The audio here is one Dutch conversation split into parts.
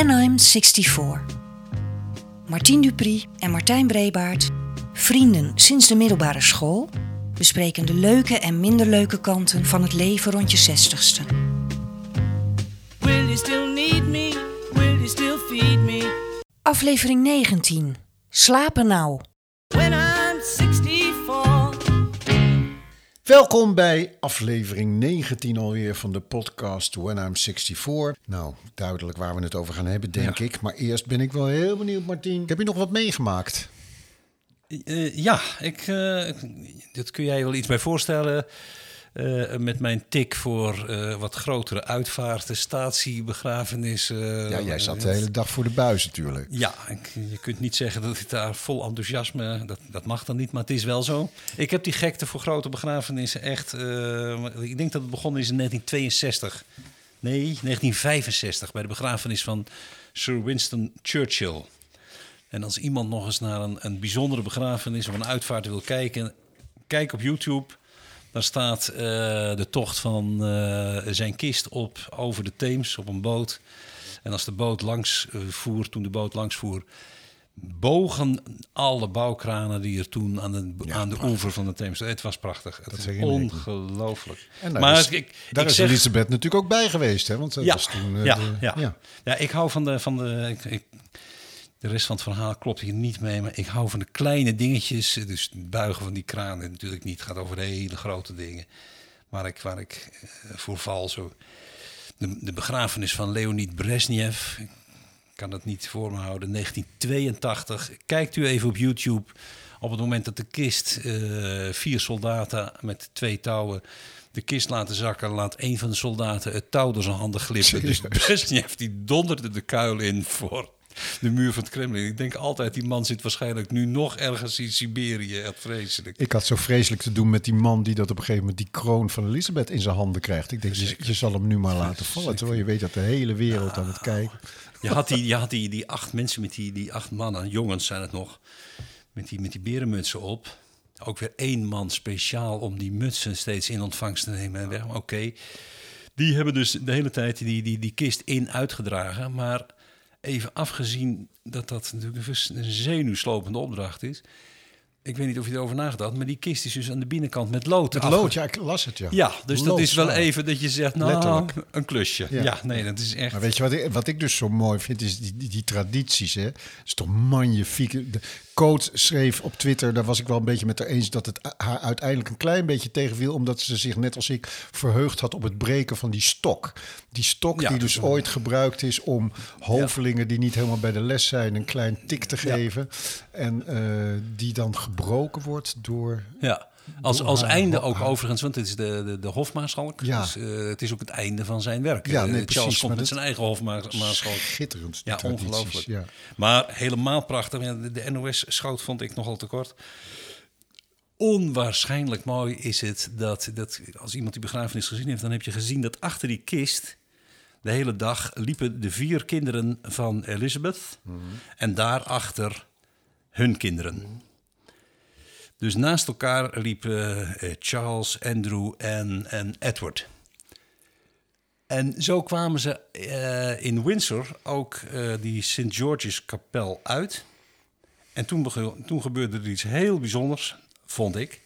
When I'm 64. Martien Dupri en Martijn Brebaert, vrienden sinds de middelbare school, bespreken de leuke en minder leuke kanten van het leven rond je zestigste. Will you still need me? Will you still feed me? Aflevering 19. Slapen nou. Welkom bij aflevering 19 alweer van de podcast When I'm 64. Nou, duidelijk waar we het over gaan hebben, denk ik. Maar eerst ben ik wel heel benieuwd, Martien. Heb je nog wat meegemaakt? Eh, ja, ik, dat kun jij je wel iets bij voorstellen. Eh, met mijn tik voor eh, wat grotere uitvaarten, statiebegrafenissen. Ja, jij zat de hele dag voor de buis natuurlijk. Ja, ik- je kunt niet zeggen dat ik daar vol enthousiasme... Dat, dat mag dan niet, maar het is wel zo. Ik heb die gekte voor grote begrafenissen echt... eh, ik denk dat het begonnen is in 1962. Nee, 1965, bij de begrafenis van Sir Winston Churchill. En als iemand nog eens naar een, een bijzondere begrafenis of een uitvaart wil kijken... Kijk op YouTube... Daar staat eh, de tocht van eh, zijn kist op over de Theems op een boot. En als de boot langs eh, voer, toen de boot langs voer, bogen alle bouwkranen die er toen aan de, aan de oever van de Theems. Het was prachtig. Het is me. ongelooflijk. En daar maar is, ik, daar ik is zeg, Elisabeth natuurlijk ook bij geweest, hè? Want dat ja, was toen... ja, de- ja. ja. ja. ik hou van de. Van de ik, ik- de rest van het verhaal klopt hier niet mee, maar ik hou van de kleine dingetjes. Dus het buigen van die kranen natuurlijk niet. Het gaat over hele grote dingen. Waar ik, waar ik eh, voor val. Zo. De, de begrafenis van Leonid Brezhnev. Ik kan dat niet voor me houden. 1982. Kijkt u even op YouTube. Op het moment dat de kist, eh, vier soldaten met twee touwen, de kist laten zakken, laat een van de soldaten het touw door zijn handen glippen. Dus? Brezhnev die donderde de kuil in voor de muur van het Kremlin. Ik denk altijd, die man zit waarschijnlijk nu nog ergens in Siberië. Echt vreselijk. Ik had zo vreselijk te doen met die man die dat op een gegeven moment die kroon van Elisabeth in zijn handen krijgt. Ik denk, je, je zal hem nu maar laten vallen. Terwijl je weet dat de hele wereld aan het kijken. Je had die, je had die, die acht mensen met die, die acht mannen, jongens zijn het nog, met die, met die berenmutsen op. Ook weer één man speciaal om die mutsen steeds in ontvangst te nemen en weg. Maar Oké, die hebben dus de hele tijd die, die, die kist in uitgedragen. Maar even afgezien dat dat natuurlijk een zenuwslopende opdracht is. Ik weet niet of je erover nagedacht maar die kist is dus aan de binnenkant met lood. Afge- lood, ja, ik las het, ja. Ja, dus dat is wel even dat je zegt, nou, Letterlijk. een klusje. Ja. Ja. nee, dat is echt... Maar weet je wat ik, wat ik dus zo mooi vind, is die, die, die tradities. Hè? Is toch magnifiek. De Coach schreef op Twitter, daar was ik wel een beetje met haar eens, dat het haar uiteindelijk een klein beetje tegenviel, omdat ze zich net als ik verheugd had op het breken van die stok. Die stok Ja, die dus ooit gebruikt is om hovelingen die niet helemaal bij de les zijn een klein tik te geven. En eh, die dan gebroken wordt door... Ja, als, als einde ook overigens, want het is de, de, de hofmaarschalk. Ja. Dus, eh, het is ook het einde van zijn werk. Ja, Eh, nee, Charles precies, komt met zijn eigen hofmaarschalk. Schitterend. Ja, ongelooflijk. Ja. Maar helemaal prachtig. De, de NOS schoot vond ik nogal tekort. Onwaarschijnlijk mooi is het dat, dat als iemand die begrafenis gezien heeft, dan heb je gezien dat achter die kist de hele dag liepen de vier kinderen van Elizabeth en daarachter hun kinderen. Dus naast elkaar liepen eh, Charles, Andrew en, en Edward. En zo kwamen ze eh, in Windsor ook eh, die St. George's kapel uit. En toen, toen gebeurde er iets heel bijzonders, vond ik.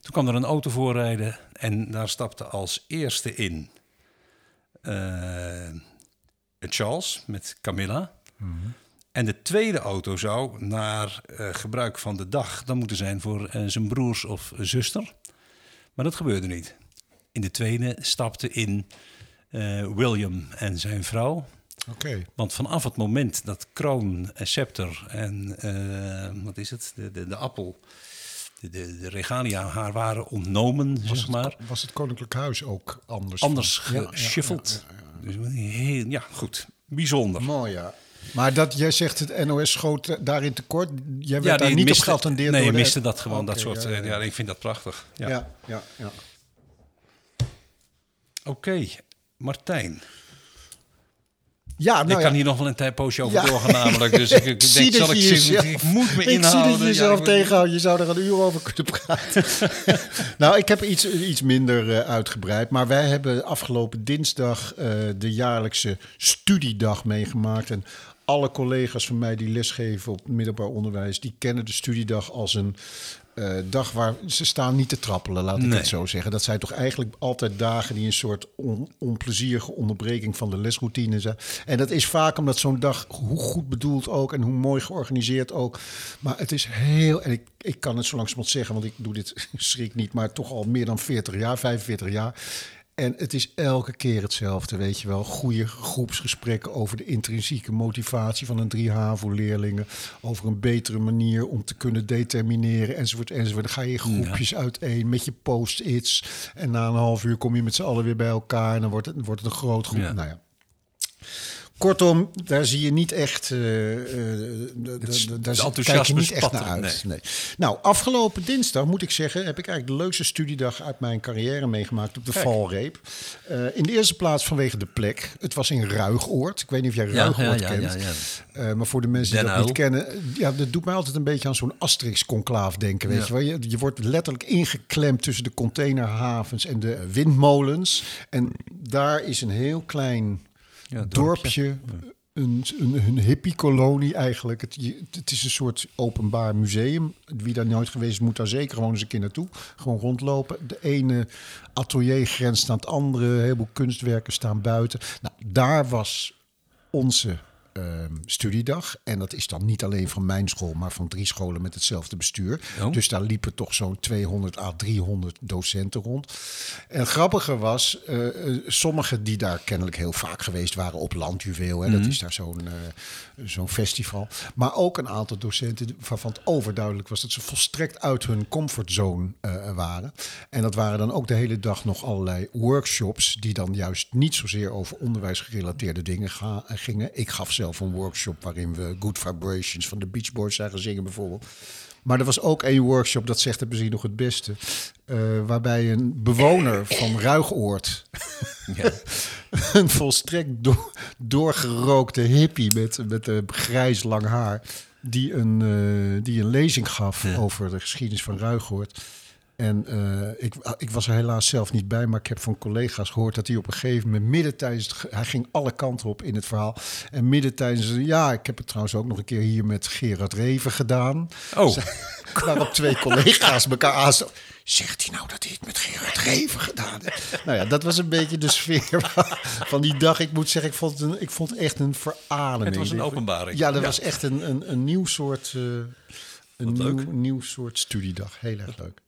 Toen kwam er een auto voorrijden en daar stapte als eerste in Charles met Camilla. En de tweede auto zou naar eh, gebruik van de dag dan moeten zijn voor eh, zijn broers of zuster. Maar dat gebeurde niet. In de tweede stapte in eh, William en zijn vrouw. Oké. Want vanaf het moment dat kroon, eh, scepter en eh, wat is het, de, de, de appel, de, de, de regalia haar waren ontnomen, Was, zeg maar. het, was het Koninklijk Huis ook anders? Anders van- Ja, ja, geschiffeld. ja, ja, ja. Dus heel, ja, goed. Bijzonder. Mooi, ja. Maar dat, jij zegt het NOS schoot daarin tekort. Jij werd daar niet miste- op geattendeerd Nee, door de- miste dat gewoon, dat soort... ja, ja, ja. Ja, ik vind dat prachtig. Ja. Ja, ja. Oké, Martijn. Ja, nou ik kan ja. hier nog wel een tijd poosje over Ja. doorgaan namelijk. Dus ik, denk, dat zal ik, je jezelf- ik moet me Ik zie dat je jezelf tegenhoudt. Je zou er een uur over kunnen praten. nou, ik heb iets, iets minder eh, uitgebreid. Maar wij hebben afgelopen dinsdag eh, de jaarlijkse studiedag meegemaakt. En alle collega's van mij die lesgeven op middelbaar onderwijs... die kennen de studiedag als een eh, dag waar ze staan niet te trappelen, laat ik Nee. het zo zeggen. Dat zijn toch eigenlijk altijd dagen die een soort on- onplezierige onderbreking van de lesroutine zijn. En dat is vaak omdat zo'n dag, hoe goed bedoeld ook en hoe mooi georganiseerd ook. Maar het is heel, en ik, ik kan het zo langzamerhand zeggen, want ik doe dit schrik niet, maar toch al meer dan 40 jaar, 45 jaar. En het is elke keer hetzelfde, weet je wel. Goede groepsgesprekken over de intrinsieke motivatie van een drie HAVO-leerlingen. Over een betere manier om te kunnen determineren, enzovoort, enzovoort. Dan ga je in groepjes uiteen met je post-its. En na een half uur kom je met z'n allen weer bij elkaar. En dan wordt het, wordt het een groot groep. Ja. Nou ja. Kortom, daar zie je niet echt. eh, eh, d- d- is- d- het daar kijk je enthousiasme niet echt naar uit. nee. Nee. Nou, afgelopen dinsdag moet ik zeggen, heb ik eigenlijk de leukste studiedag uit mijn carrière meegemaakt op de Kijk. Valreep. Eh, in de eerste plaats vanwege de plek. Het was in Ruigoord. Ik weet niet of jij Ruigoord ja, ja, kent. ja. Eh, maar voor de mensen die Den dat niet kennen, ja, dat doet mij altijd een beetje aan zo'n Asterix-conclaaf denken. Weet je, wel? Je, je wordt letterlijk ingeklemd tussen de containerhavens en de windmolens. En daar is een heel klein Ja, dorpje. Een, een, hippie-kolonie eigenlijk. Het, het is een soort openbaar museum. Wie daar nooit geweest is, moet daar zeker gewoon eens een keer naartoe. Gewoon rondlopen. De ene atelier grenst aan het andere. Een heleboel kunstwerken staan buiten. Nou, daar was onze ehm, studiedag. En dat is dan niet alleen van mijn school, maar van drie scholen met hetzelfde bestuur. Oh. Dus daar liepen toch zo'n 200 à 300 docenten rond. En het grappige was, eh eh, sommigen die daar kennelijk heel vaak geweest waren op Landjuweel. Hè, Dat is daar zo'n eh, zo'n festival. Maar ook een aantal docenten waarvan het overduidelijk was dat ze volstrekt uit hun comfortzone eh, waren. En dat waren dan ook de hele dag nog allerlei workshops die dan juist niet zozeer over onderwijsgerelateerde dingen gingen. Ik gaf zelf een workshop waarin we Good Vibrations van de Beach Boys zagen zingen bijvoorbeeld. Maar er was ook één workshop, dat zegt het misschien nog het beste. eh, waarbij een bewoner van Ruigoord, een volstrekt do- doorgerookte hippie met, met een grijs lang haar, die een, eh, die een lezing gaf over de geschiedenis van Ruigoord. En eh, ik, ik was er helaas zelf niet bij, maar ik heb van collega's gehoord dat hij op een gegeven moment midden tijdens het, hij ging alle kanten op in het verhaal. En midden tijdens, ja, ik heb het trouwens ook nog een keer hier met Gerard Reven gedaan. Oh, Waarop twee collega's elkaar aanstonden. Zegt hij nou dat hij het met Gerard Reven gedaan heeft? Nou ja, dat was een beetje de sfeer van die dag. Ik moet zeggen, ik vond het, een, ik vond het echt een verademing. Het was een openbaring. Ja, dat Ja. was echt een, een, een nieuw soort... eh, een nieuw, leuk. nieuw soort studiedag. Heel erg leuk.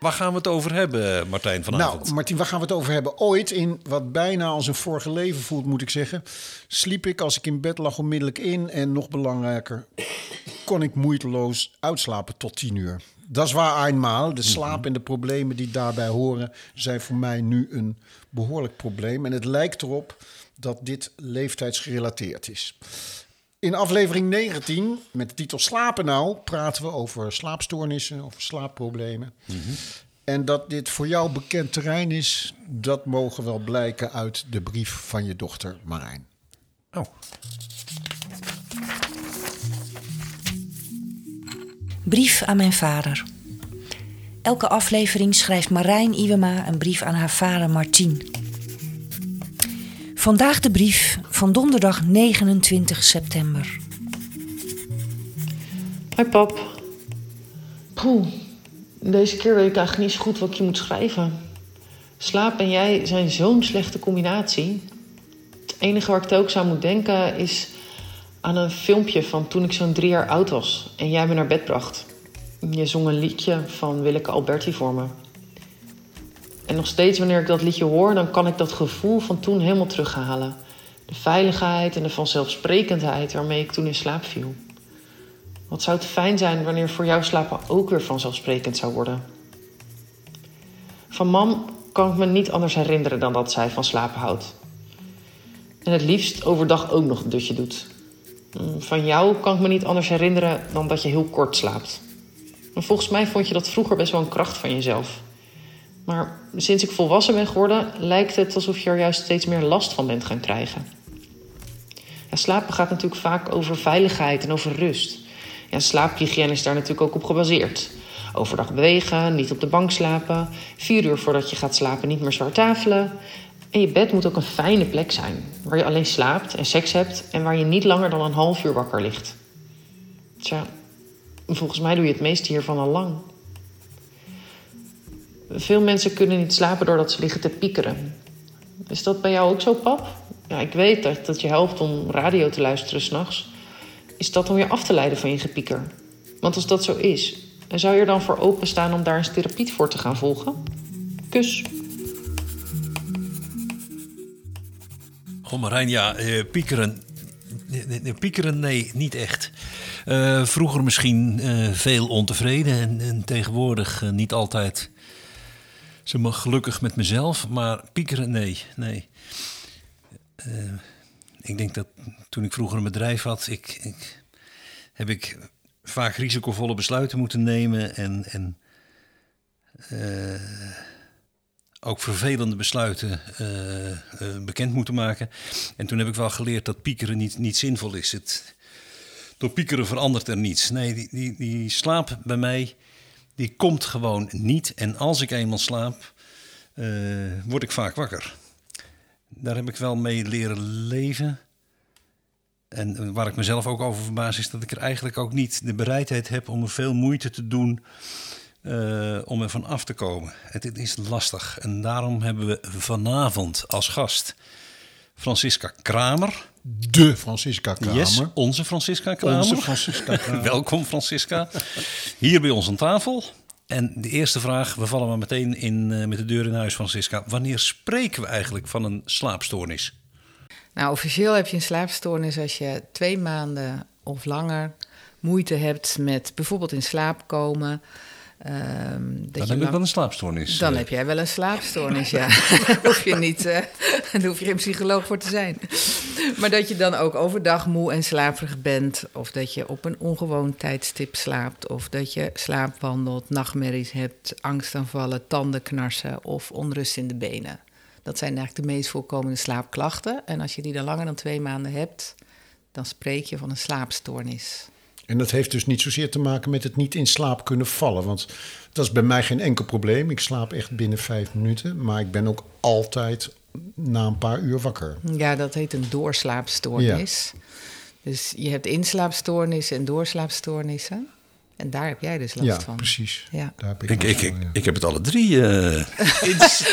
Waar gaan we het over hebben, Martijn, vanavond? Nou, Martien, waar gaan we het over hebben? Ooit, in wat bijna als een vorige leven voelt, moet ik zeggen, sliep ik als ik in bed lag onmiddellijk in. En nog belangrijker, kon ik moeiteloos uitslapen tot tien uur. Dat is waar eenmaal. De slaap en de problemen die daarbij horen, zijn voor mij nu een behoorlijk probleem. En het lijkt erop dat dit leeftijdsgerelateerd is. In aflevering 19, met de titel Slapen nou, praten we over slaapstoornissen, over slaapproblemen. En dat dit voor jou bekend terrein is, dat mogen wel blijken uit de brief van je dochter Marijn. Oh, Brief aan mijn vader. Elke aflevering schrijft Marijn Iwema een brief aan haar vader Martien. Vandaag de brief van donderdag 29 september. Hoi pap. Poeh, deze keer weet ik eigenlijk niet zo goed wat ik je moet schrijven. Slaap en jij zijn zo'n slechte combinatie. Het enige waar ik ook zou moet denken is aan een filmpje van toen ik zo'n drie jaar oud was en jij me naar bed bracht. Je zong een liedje van Willeke Alberti voor me. En nog steeds wanneer ik dat liedje hoor, dan kan ik dat gevoel van toen helemaal terughalen. De veiligheid en de vanzelfsprekendheid waarmee ik toen in slaap viel. Wat zou het fijn zijn wanneer voor jou slapen ook weer vanzelfsprekend zou worden? Van mam kan ik me niet anders herinneren dan dat zij van slapen houdt. En het liefst overdag ook nog een dutje doet. Mm, Van jou kan ik me niet anders herinneren dan dat je heel kort slaapt. En volgens mij vond je dat vroeger best wel een kracht van jezelf. Maar sinds ik volwassen ben geworden, lijkt het alsof je er juist steeds meer last van bent gaan krijgen. Ja, slapen gaat natuurlijk vaak over veiligheid en over rust. Ja, slaaphygiëne is daar natuurlijk ook op gebaseerd. Overdag bewegen, niet op de bank slapen, vier uur voordat je gaat slapen niet meer zwaar tafelen. En je bed moet ook een fijne plek zijn, waar je alleen slaapt en seks hebt en waar je niet langer dan een half uur wakker ligt. Tja, volgens mij doe je het meeste hiervan al lang. Veel mensen kunnen niet slapen doordat ze liggen te piekeren. Is dat bij jou ook zo, pap? Ja, ik weet dat je helpt om radio te luisteren s'nachts. Is dat om je af te leiden van je gepieker? Want als dat zo is, en zou je er dan voor openstaan om daar een therapiet voor te gaan volgen? Kus. Oh Marijn, ja, eh, piekeren. Piekeren, nee, niet echt. Eh, vroeger misschien eh, veel ontevreden en, en tegenwoordig niet altijd zeg maar, gelukkig met mezelf. Maar piekeren, nee, nee. Eh, ik denk dat toen ik vroeger een bedrijf had, ik, ik, heb ik vaak risicovolle besluiten moeten nemen en, en eh, ook vervelende besluiten eh, bekend moeten maken. En toen heb ik wel geleerd dat piekeren niet, niet zinvol is. Het, door piekeren verandert er niets. Nee, die, die, die slaap bij mij, die komt gewoon niet. En als ik eenmaal slaap, eh, word ik vaak wakker. Daar heb ik wel mee leren leven. En eh, waar ik mezelf ook over verbaas is dat ik er eigenlijk ook niet de bereidheid heb om er veel moeite te doen eh, om er van af te komen. Het, het is lastig. En daarom hebben we vanavond als gast Francisca Kramer. De Francisca Kramer. Yes, onze Francisca Kramer. Onze Francisca Kramer. Welkom Francisca. Hier bij ons aan tafel. En de eerste vraag, we vallen maar meteen in, eh, met de deur in huis, Francisca. Wanneer spreken we eigenlijk van een slaapstoornis? Nou, officieel heb je een slaapstoornis als je twee maanden of langer moeite hebt met bijvoorbeeld in slaap komen. Ehm, dat Dan je heb ik wel een slaapstoornis. Dan eh. heb jij wel een slaapstoornis, ja. Hoef je niet, eh, daar hoef je geen psycholoog voor te zijn. Maar dat je dan ook overdag moe en slaperig bent, of dat je op een ongewoon tijdstip slaapt, of dat je slaapwandelt, nachtmerries hebt, angstaanvallen, tanden knarsen of onrust in de benen. Dat zijn eigenlijk de meest voorkomende slaapklachten. En als je die dan langer dan twee maanden hebt, dan spreek je van een slaapstoornis. En dat heeft dus niet zozeer te maken met het niet in slaap kunnen vallen. Want dat is bij mij geen enkel probleem. Ik slaap echt binnen vijf minuten. Maar ik ben ook altijd na een paar uur wakker. Ja, dat heet een doorslaapstoornis. Dus je hebt inslaapstoornissen en doorslaapstoornissen. En daar heb jij dus last Ja, van. precies. Ja. Daar heb ik, Ik, ik, ik, van, ja. ik heb het alle drie. eh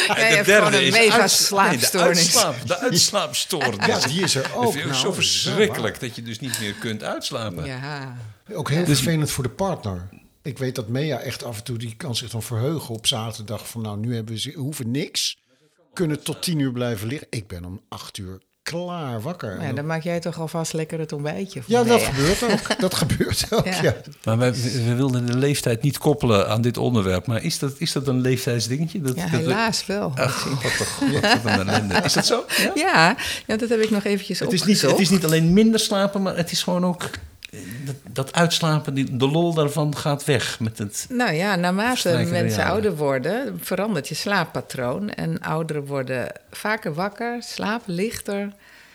Jij hebt gewoon een mega uits- slaapstoornis. Nee, de, uitslaap, de uitslaapstoornis. Ja, die is er ook. Dat vind ik Nou, zo dat is wel verschrikkelijk dat je dus niet meer kunt uitslapen. Ja. Ook heel vervelend voor de partner. Ik weet dat Mea echt af en toe, die kan zich dan verheugen op zaterdag. Van nou, nu hebben we, ze hoeven niks. Kunnen tot tien uur blijven liggen. Ik ben om acht uur klaar wakker. ja, dan maak jij toch alvast lekker het ontbijtje. voor ja, dat gebeurt ook. Dat gebeurt ook, Ja. ja. Maar wij, we wilden de leeftijd niet koppelen aan dit onderwerp. Maar is dat, is dat een leeftijdsdingetje? Dat, Ja, dat we- helaas wel. Ach, god, toch, god, wat een ellende. Is dat zo? Ja? Ja, ja, dat heb ik nog eventjes Het, is niet, het is niet alleen minder slapen, maar het is gewoon ook... Dat, dat uitslapen, die, de lol daarvan gaat weg. Met het, Nou ja, naarmate mensen jaren. ouder worden, verandert je slaappatroon. En ouderen worden vaker wakker, slapen lichter,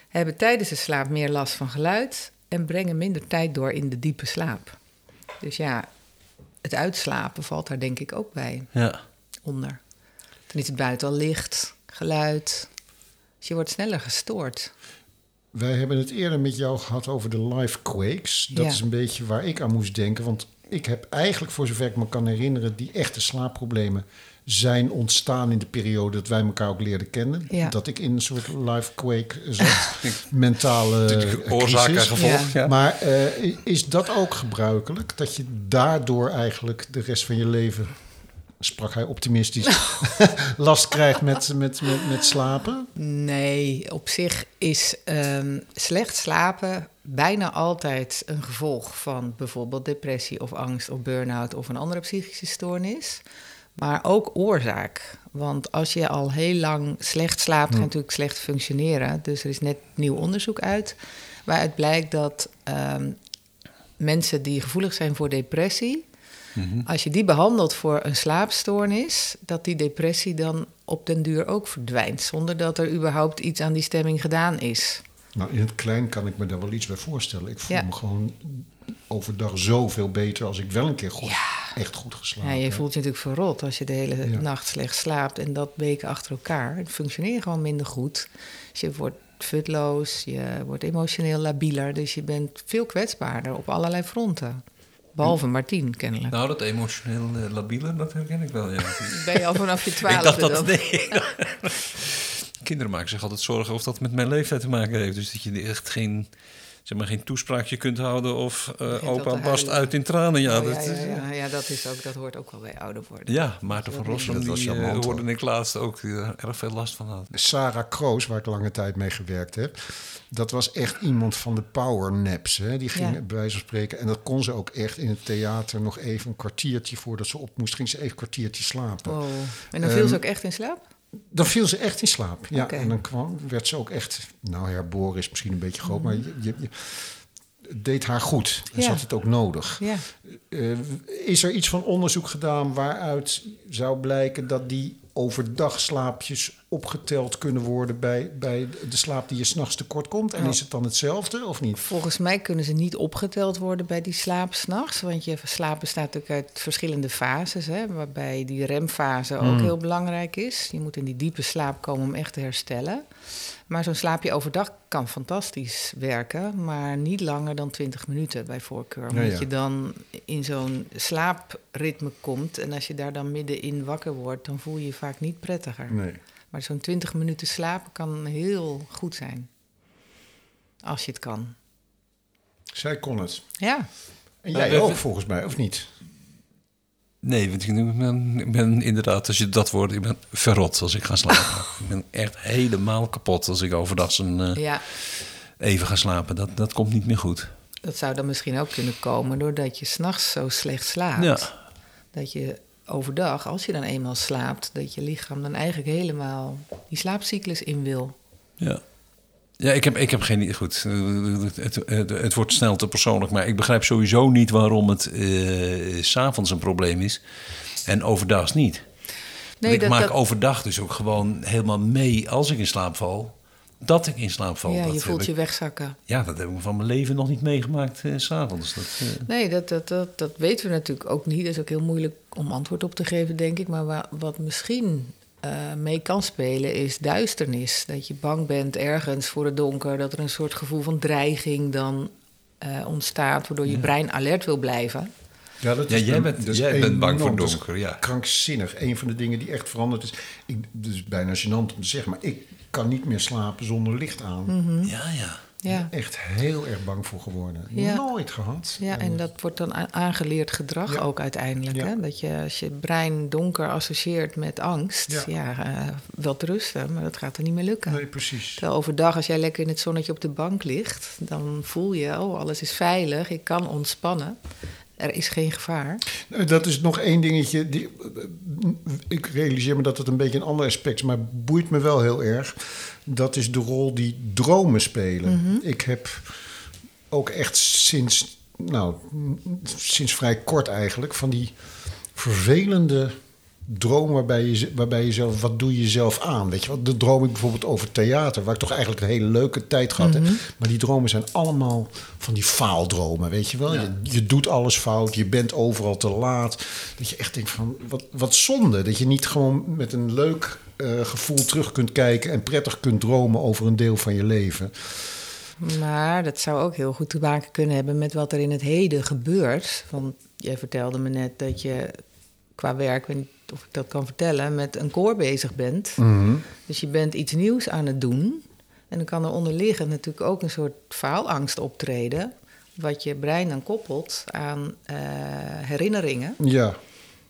hebben tijdens de slaap meer last van geluid en brengen minder tijd door in de diepe slaap. Dus ja, het uitslapen valt daar denk ik ook bij ja. onder. Dan is het buiten al licht, geluid. Dus je wordt sneller gestoord. Wij hebben het eerder met jou gehad over de live quakes. Dat Ja. is een beetje waar ik aan moest denken. Want ik heb eigenlijk, voor zover ik me kan herinneren, die echte slaapproblemen zijn ontstaan in de periode dat wij elkaar ook leerden kennen. Ja. Dat ik in een soort live quake zat. Mentale Oorzaak en gevolg. Ja. Maar eh, is dat ook gebruikelijk? Dat je daardoor eigenlijk de rest van je leven, sprak hij optimistisch, last krijgt met, met, met, met slapen? Nee, op zich is ehm, slecht slapen bijna altijd een gevolg van bijvoorbeeld depressie of angst of burn-out of een andere psychische stoornis. Maar ook oorzaak. Want als je al heel lang slecht slaapt, ga je natuurlijk slecht functioneren. Dus er is net nieuw onderzoek uit waaruit blijkt dat ehm, mensen die gevoelig zijn voor depressie Als je die behandelt voor een slaapstoornis, dat die depressie dan op den duur ook verdwijnt, zonder dat er überhaupt iets aan die stemming gedaan is. Nou, in het klein kan ik me daar wel iets bij voorstellen. Ik voel Ja. me gewoon overdag zoveel beter als ik wel een keer goed, echt goed geslapen Ja, je heb. voelt je natuurlijk verrot als je de hele Ja. nacht slecht slaapt en dat weken achter elkaar. Het functioneert gewoon minder goed. Dus je wordt futloos, je wordt emotioneel labieler, dus je bent veel kwetsbaarder op allerlei fronten. Behalve Martien, kennelijk. Nou, dat emotioneel eh, labiele, dat herken ik wel, ja. Ben je al vanaf je ik twaalfde dacht dat... Nee. Kinderen maken zich altijd zorgen of dat met mijn leeftijd te maken heeft. Dus dat je echt geen, zeg maar, geen toespraakje kunt houden... of eh, al opa barst uit in tranen. Ja, Oh, dat, ja, is- ja, ja, ja, dat, is ook, dat hoort ook wel bij ouder worden. Ja, Maarten van Rossum, dat was die eh, hoorde ik laatst ook die er erg veel last van had. Sarah Kroos, waar ik lange tijd mee gewerkt heb, dat was echt iemand van de powernaps. Hè? Die ging Ja. bij wijze van spreken. En dat kon ze ook echt in het theater nog even een kwartiertje voordat ze op moest, ging ze even een kwartiertje slapen. Oh. En dan viel ze Ehm, ook echt in slaap? Dan viel ze echt in slaap. Ja, en dan kwam, werd ze ook echt, nou herboren is misschien een beetje groot, maar je, je, deed haar goed. En Ja. ze had het ook nodig. Ja. Eh, is er iets van onderzoek gedaan waaruit zou blijken dat die overdagslaapjes opgeteld kunnen worden bij, bij de slaap die je s'nachts tekort komt? En is het dan hetzelfde of niet? Volgens mij kunnen ze niet opgeteld worden bij die slaap s'nachts. Want je slaap bestaat natuurlijk uit verschillende fases. Hè, waarbij die remfase ook Hmm. heel belangrijk is. Je moet in die diepe slaap komen om echt te herstellen. Maar zo'n slaapje overdag kan fantastisch werken. Maar niet langer dan 20 minuten bij voorkeur. Omdat Ja, ja. je dan in zo'n slaapritme komt. En als je daar dan middenin wakker wordt, dan voel je je vaak niet prettiger. Nee. Maar zo'n 20 minuten slapen kan heel goed zijn. Als je het kan. Zij kon het. Ja. En jij Nou, ook volgens mij, of niet? Nee, want ik ben, ik ben inderdaad, als je dat woord, ik ben verrot als ik ga slapen. ik ben echt helemaal kapot als ik overdag zo'n, eh, Ja, even ga slapen. Dat, dat komt niet meer goed. dat zou dan misschien ook kunnen komen doordat je s'nachts zo slecht slaapt. Ja. Dat je overdag, als je dan eenmaal slaapt, dat je lichaam dan eigenlijk helemaal die slaapcyclus in wil. Ja. Ja, ik heb, ik heb geen... Goed, eh, het, het, het wordt snel te persoonlijk... maar ik begrijp sowieso niet waarom het eh, s s'avonds een probleem is... en overdags niet. Nee, ik maak dat- overdag dus ook gewoon helemaal mee... als ik in slaap val, dat ik in slaap val. ja, dat je voelt je wegzakken. Ja, dat heb ik van mijn leven nog niet meegemaakt eh, s s'avonds. Eh, Nee, dat, dat, dat, dat weten we natuurlijk ook niet. Dat is ook heel moeilijk om antwoord op te geven, denk ik. Maar wa- wat misschien eh, mee kan spelen is duisternis. Dat je bang bent ergens voor het donker. Dat er een soort gevoel van dreiging dan eh, ontstaat... waardoor je brein alert wil blijven. Ja, dat Ja, jij bent- dat is jij bent bang voor is donker, ja. Krankzinnig. Een van de dingen die echt veranderd is. Ik, het is bijna gênant om te zeggen, maar ik kan niet meer slapen zonder licht aan. ja, ja. Ja. Echt heel erg bang voor geworden. Ja. Nooit gehad. Ja, en dat wordt dan aangeleerd gedrag Ja. ook uiteindelijk. Ja. Hè? Dat je als je brein donker associeert met angst, ja, Ja. eh, wel te rusten, maar dat gaat er niet meer lukken. Nee, precies. Terwijl overdag, als jij lekker in het zonnetje op de bank ligt, dan voel je, oh, alles is veilig, ik kan ontspannen. Er is geen gevaar. Nou, Dat is nog één dingetje. Die, ik realiseer me dat het een beetje een ander aspect is, maar boeit me wel heel erg. Dat is de rol die dromen spelen. Ik heb ook echt sinds, nou, sinds vrij kort eigenlijk, van die vervelende droom waarbij je, waarbij je zelf, wat doe je zelf aan? Weet je wat? De droom ik bijvoorbeeld over theater, waar ik toch eigenlijk een hele leuke tijd gehad heb. Maar die dromen zijn allemaal van die faaldromen, weet je wel? Je, je doet alles fout, je bent overal te laat. Dat je echt denkt van, wat, wat zonde. Dat je niet gewoon met een leuk eh, gevoel terug kunt kijken en prettig kunt dromen over een deel van je leven. Maar dat zou ook heel goed te maken kunnen hebben met wat er in het heden gebeurt. Want jij vertelde me net dat je qua werk, of ik dat kan vertellen, met een koor bezig bent. Dus je bent iets nieuws aan het doen. En dan kan er onderliggend natuurlijk ook een soort faalangst optreden. Wat je brein dan koppelt aan eh, herinneringen. Ja.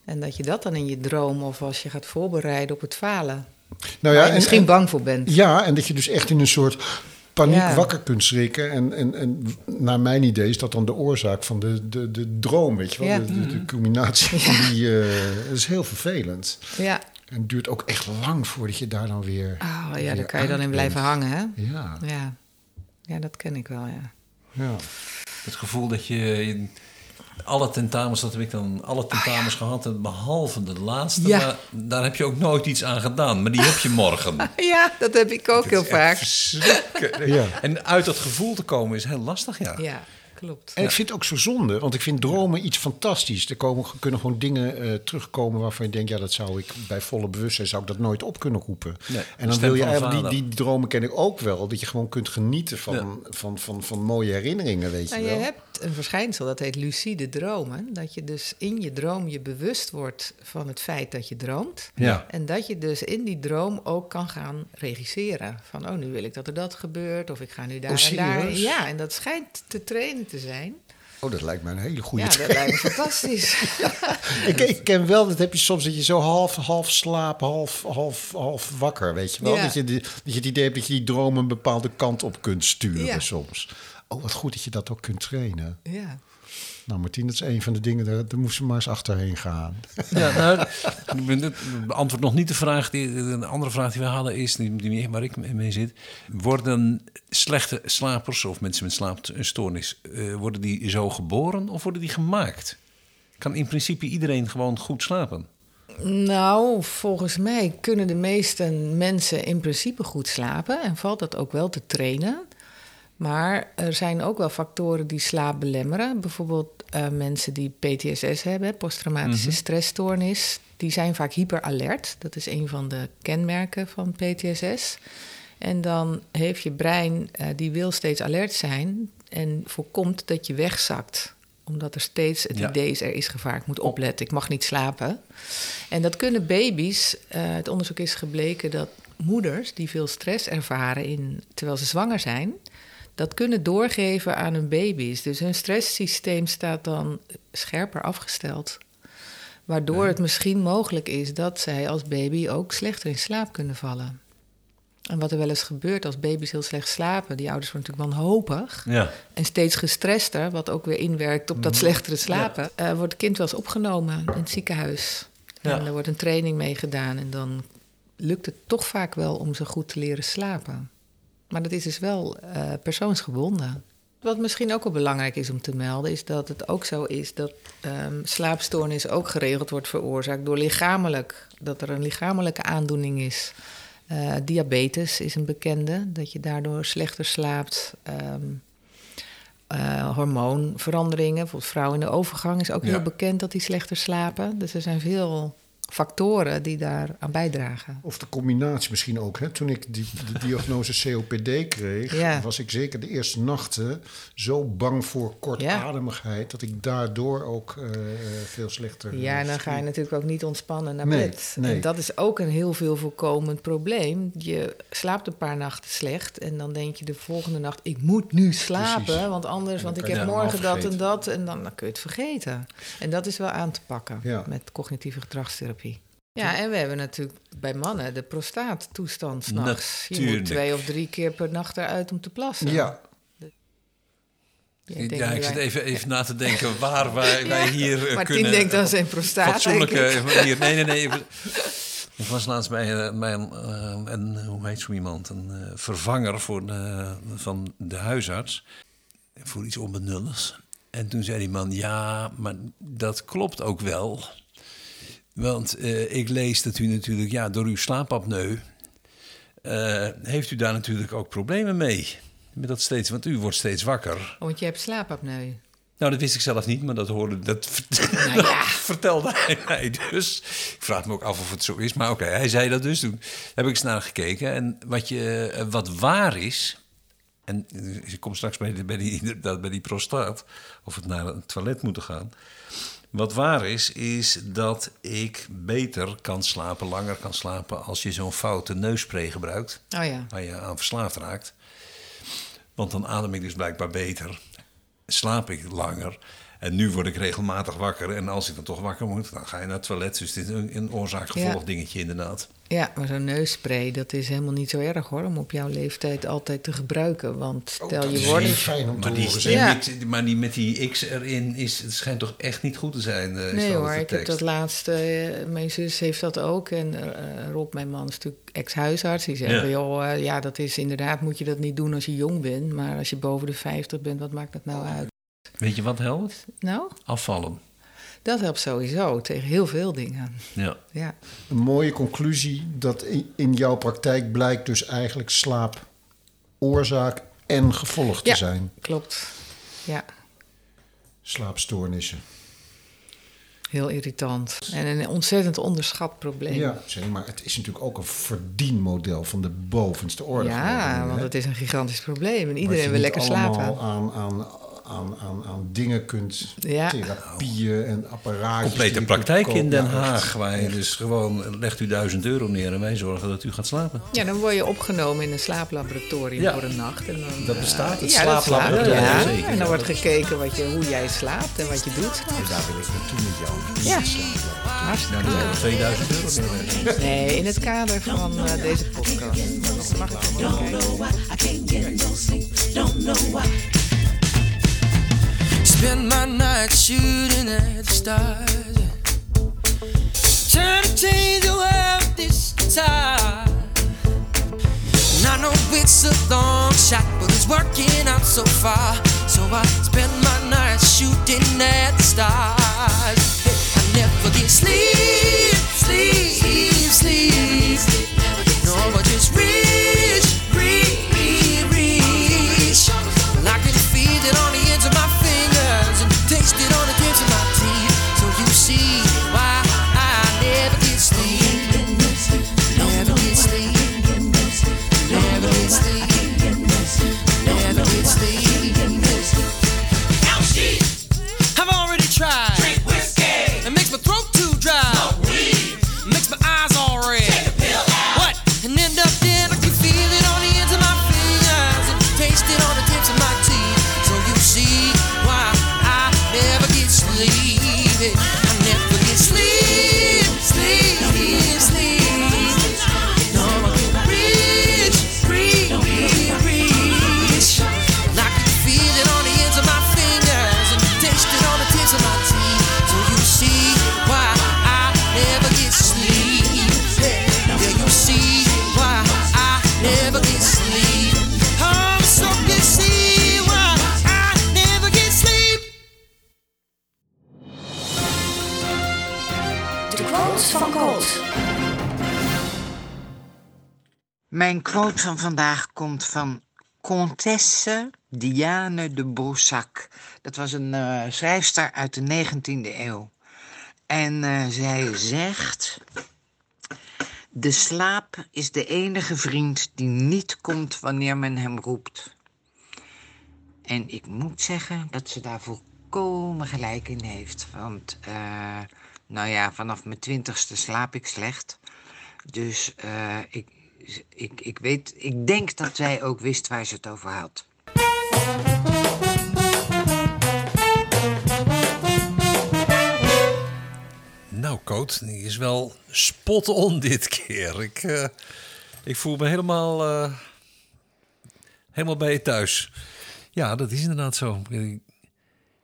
En dat je dat dan in je droom of als je gaat voorbereiden op het falen. Nou ja, je misschien bang voor bent. Ja, en dat je dus echt in een soort paniek Ja. wakker kunt schrikken. En, en, en naar mijn idee is dat dan de oorzaak van de, de, de droom, weet je wel? Ja. De, de, de culminatie van die... eh, dat is heel vervelend. Ja, En het duurt ook echt lang voordat je daar dan weer... oh, ja weer daar kan je dan in blijven bent. hangen, hè? Ja, Ja. ja, dat ken ik wel, ja. ja. Het gevoel dat je, alle tentamens, dat heb ik dan alle tentamens gehad, behalve de laatste. Ja. Maar daar heb je ook nooit iets aan gedaan. Maar die heb je morgen. Ja, dat heb ik ook heel vaak. Ja. En uit dat gevoel te komen is heel lastig, ja. Ja, klopt. En ik vind het ook zo zonde, want ik vind dromen iets fantastisch. Er komen, kunnen gewoon dingen eh, terugkomen waarvan je denkt... ja, dat zou ik bij volle bewustzijn zou ik dat nooit op kunnen roepen. Nee, en dan wil je eigenlijk, die, die dromen ken ik ook wel... dat je gewoon kunt genieten van, van, van, van, mooie herinneringen, weet je Nou, je wel. hebt een verschijnsel dat heet lucide dromen. Dat je dus in je droom je bewust wordt van het feit dat je droomt. Ja. En dat je dus in die droom ook kan gaan regisseren. Van, oh, nu wil ik dat er dat gebeurt. Of ik ga nu daar Oh, en daar. Ja, en dat schijnt te trainen te zijn. Oh, dat lijkt mij een hele goede ja, dat lijkt me fantastisch. ik, ik ken wel, dat heb je soms dat je zo half, half slaap, half, half, half wakker, weet je wel. Ja. Dat, je die, dat je het idee hebt dat je die droom een bepaalde kant op kunt sturen Ja. soms. Oh, wat goed dat je dat ook kunt trainen. ja. Nou, Martien, dat is een van de dingen, daar, daar moest ze maar eens achterheen gaan. Ja, nou, dit beantwoord nog niet de vraag. Die, een andere vraag die we hadden is, die, die, waar ik mee zit. Worden slechte slapers of mensen met slaapstoornis, eh, worden die zo geboren of worden die gemaakt? Kan in principe iedereen gewoon goed slapen? Nou, volgens mij kunnen de meeste mensen in principe goed slapen en valt dat ook wel te trainen. Maar er zijn ook wel factoren die slaap belemmeren. Bijvoorbeeld eh, mensen die PTSS hebben, posttraumatische stressstoornis, die zijn vaak hyperalert. Dat is een van de kenmerken van PTSS. En dan heeft je brein, eh, die wil steeds alert zijn en voorkomt dat je wegzakt omdat er steeds het Ja. idee is, er is gevaar, ik moet opletten, ik mag niet slapen. En dat kunnen baby's, eh, het onderzoek is gebleken dat moeders die veel stress ervaren in, terwijl ze zwanger zijn, dat kunnen doorgeven aan hun baby's. Dus hun stresssysteem staat dan scherper afgesteld. Waardoor het misschien mogelijk is dat zij als baby ook slechter in slaap kunnen vallen. En wat er wel eens gebeurt als baby's heel slecht slapen, die ouders worden natuurlijk wanhopig. Ja. En steeds gestrester, wat ook weer inwerkt op dat slechtere slapen, eh, wordt het kind wel eens opgenomen in het ziekenhuis. Ja. En er wordt een training mee gedaan en dan lukt het toch vaak wel om ze goed te leren slapen. Maar dat is dus wel eh, persoonsgebonden. Wat misschien ook wel belangrijk is om te melden, is dat het ook zo is dat ehm, slaapstoornis ook geregeld wordt veroorzaakt door lichamelijk, dat er een lichamelijke aandoening is. Eh, diabetes is een bekende, dat je daardoor slechter slaapt. Ehm, eh, hormoonveranderingen, bijvoorbeeld vrouwen in de overgang is ook Ja. heel bekend dat die slechter slapen. Dus er zijn veel factoren die daar aan bijdragen. Of de combinatie misschien ook. Hè? Toen ik die, de diagnose COPD kreeg, Ja. was ik zeker de eerste nachten zo bang voor kortademigheid... dat ik daardoor ook eh, eh, veel slechter... Ja, en dan ga je natuurlijk ook niet ontspannen naar Nee, bed. nee. En dat is ook een heel veel voorkomend probleem. Je slaapt een paar nachten slecht en dan denk je de volgende nacht... ik moet nu slapen, Precies. want anders... Want ik heb morgen dat en dat en dan, dan kun je het vergeten. En dat is wel aan te pakken Ja. met cognitieve gedragstherapie. Ja, en we hebben natuurlijk bij mannen de prostaattoestand s'nachts. Je moet twee of drie keer per nacht eruit om te plassen. Ja, ja, ik dat zit even, even na te denken waar wij, wij hier eh, Martien kunnen... denkt aan zijn prostaat. fatsoenlijke manier. Nee, nee, nee. Ik, was laatst bij, eh, bij een, eh, een, hoe heet zo iemand, een eh, vervanger voor de, van de huisarts. Voor iets onbenulligs. En toen zei die man, ja, maar dat klopt ook wel. Want eh, ik lees dat u natuurlijk, ja, door uw slaapapneu... eh, heeft u daar natuurlijk ook problemen mee. Met dat steeds, want u wordt steeds wakker. Oh, want je hebt slaapapneu. Nou, dat wist ik zelf niet, maar dat hoorde, dat, Nou dat ja. vertelde hij mij dus. Ik vraag me ook af of het zo is, maar oké, hij zei dat dus. Toen heb ik eens naar gekeken. En wat, je, eh, wat waar is, en ik kom straks bij, die- bij, die, bij die prostaat, of het naar het toilet moeten gaan. Wat waar is, is dat ik beter kan slapen, langer kan slapen... als je zo'n foute neusspray gebruikt Oh ja. waar je aan verslaafd raakt. Want dan adem ik dus blijkbaar beter, slaap ik langer. En nu word ik regelmatig wakker. En als ik dan toch wakker moet, dan ga je naar het toilet. Dus dit is een, een oorzaak-gevolg Ja. dingetje inderdaad. Ja, maar zo'n neusspray, dat is helemaal niet zo erg hoor, om op jouw leeftijd altijd te gebruiken. Want stel Oh, dat je is wordt niet... fijn om te Maar die, horen. die. Ja. met, maar die met die X erin, is, het schijnt toch echt niet goed te zijn? eh, is Nee hoor, ik heb dat laatste, eh, mijn zus heeft dat ook. En eh, Rob, mijn man, is natuurlijk ex-huisarts. Die zei, Ja. joh, ja, dat is inderdaad, moet je dat niet doen als je jong bent. Maar als je boven de 50 bent, wat maakt dat nou uit? Weet je wat helpt? Nou, Afvallen. dat helpt sowieso tegen heel veel dingen. Ja. Ja, Een mooie conclusie dat in, in jouw praktijk blijkt dus eigenlijk slaap oorzaak en gevolg te Ja. zijn. klopt. Ja, Slaapstoornissen. heel irritant. En een ontzettend onderschat probleem. Ja, zeg maar het is natuurlijk ook een verdienmodel van de bovenste orde. Ja, want hè? het is een gigantisch probleem. En iedereen wil lekker slapen. allemaal Aan, aan, aan, aan, aan dingen kunt, Ja. therapieën en apparaatjes. Complete praktijk in. Den Haag. Waar je dus gewoon legt u duizend euro neer en wij zorgen dat u gaat slapen. Ja, dan word je opgenomen in een slaaplaboratorium Ja. voor een nacht. En dan, Dat eh, bestaat, het ja, dat slaaplaboratorium, ja, Ja, zeker. en dan wordt gekeken wat je, hoe jij slaapt en wat je doet. En daar wil ik naartoe met jou. Ja, Nou, hartstikke dan er 2000 euro neer. Nee, in het kader van eh, deze podcast. Mag ik? Spend my night shooting at the stars. Trying to change the world this time. And I know it's a long shot, but it's working out so far. So I spend my night shooting at the stars. I never get sleep, sleep, sleep. No, I just reach, Mijn quote van vandaag komt van Comtesse Diane de Broussac. Dat was een eh, schrijfster uit de 19e eeuw. En eh, zij zegt... De slaap is de enige vriend die niet komt wanneer men hem roept. En ik moet zeggen dat ze daar volkomen gelijk in heeft. Want, eh, nou ja, vanaf mijn twintigste slaap ik slecht. Dus eh, ik, ik, ik weet, ik denk dat zij ook wist waar ze het over had. Nou, Coot, die is wel spot on dit keer. Ik, eh, ik voel me helemaal, eh, helemaal bij je thuis. Ja, dat is inderdaad zo.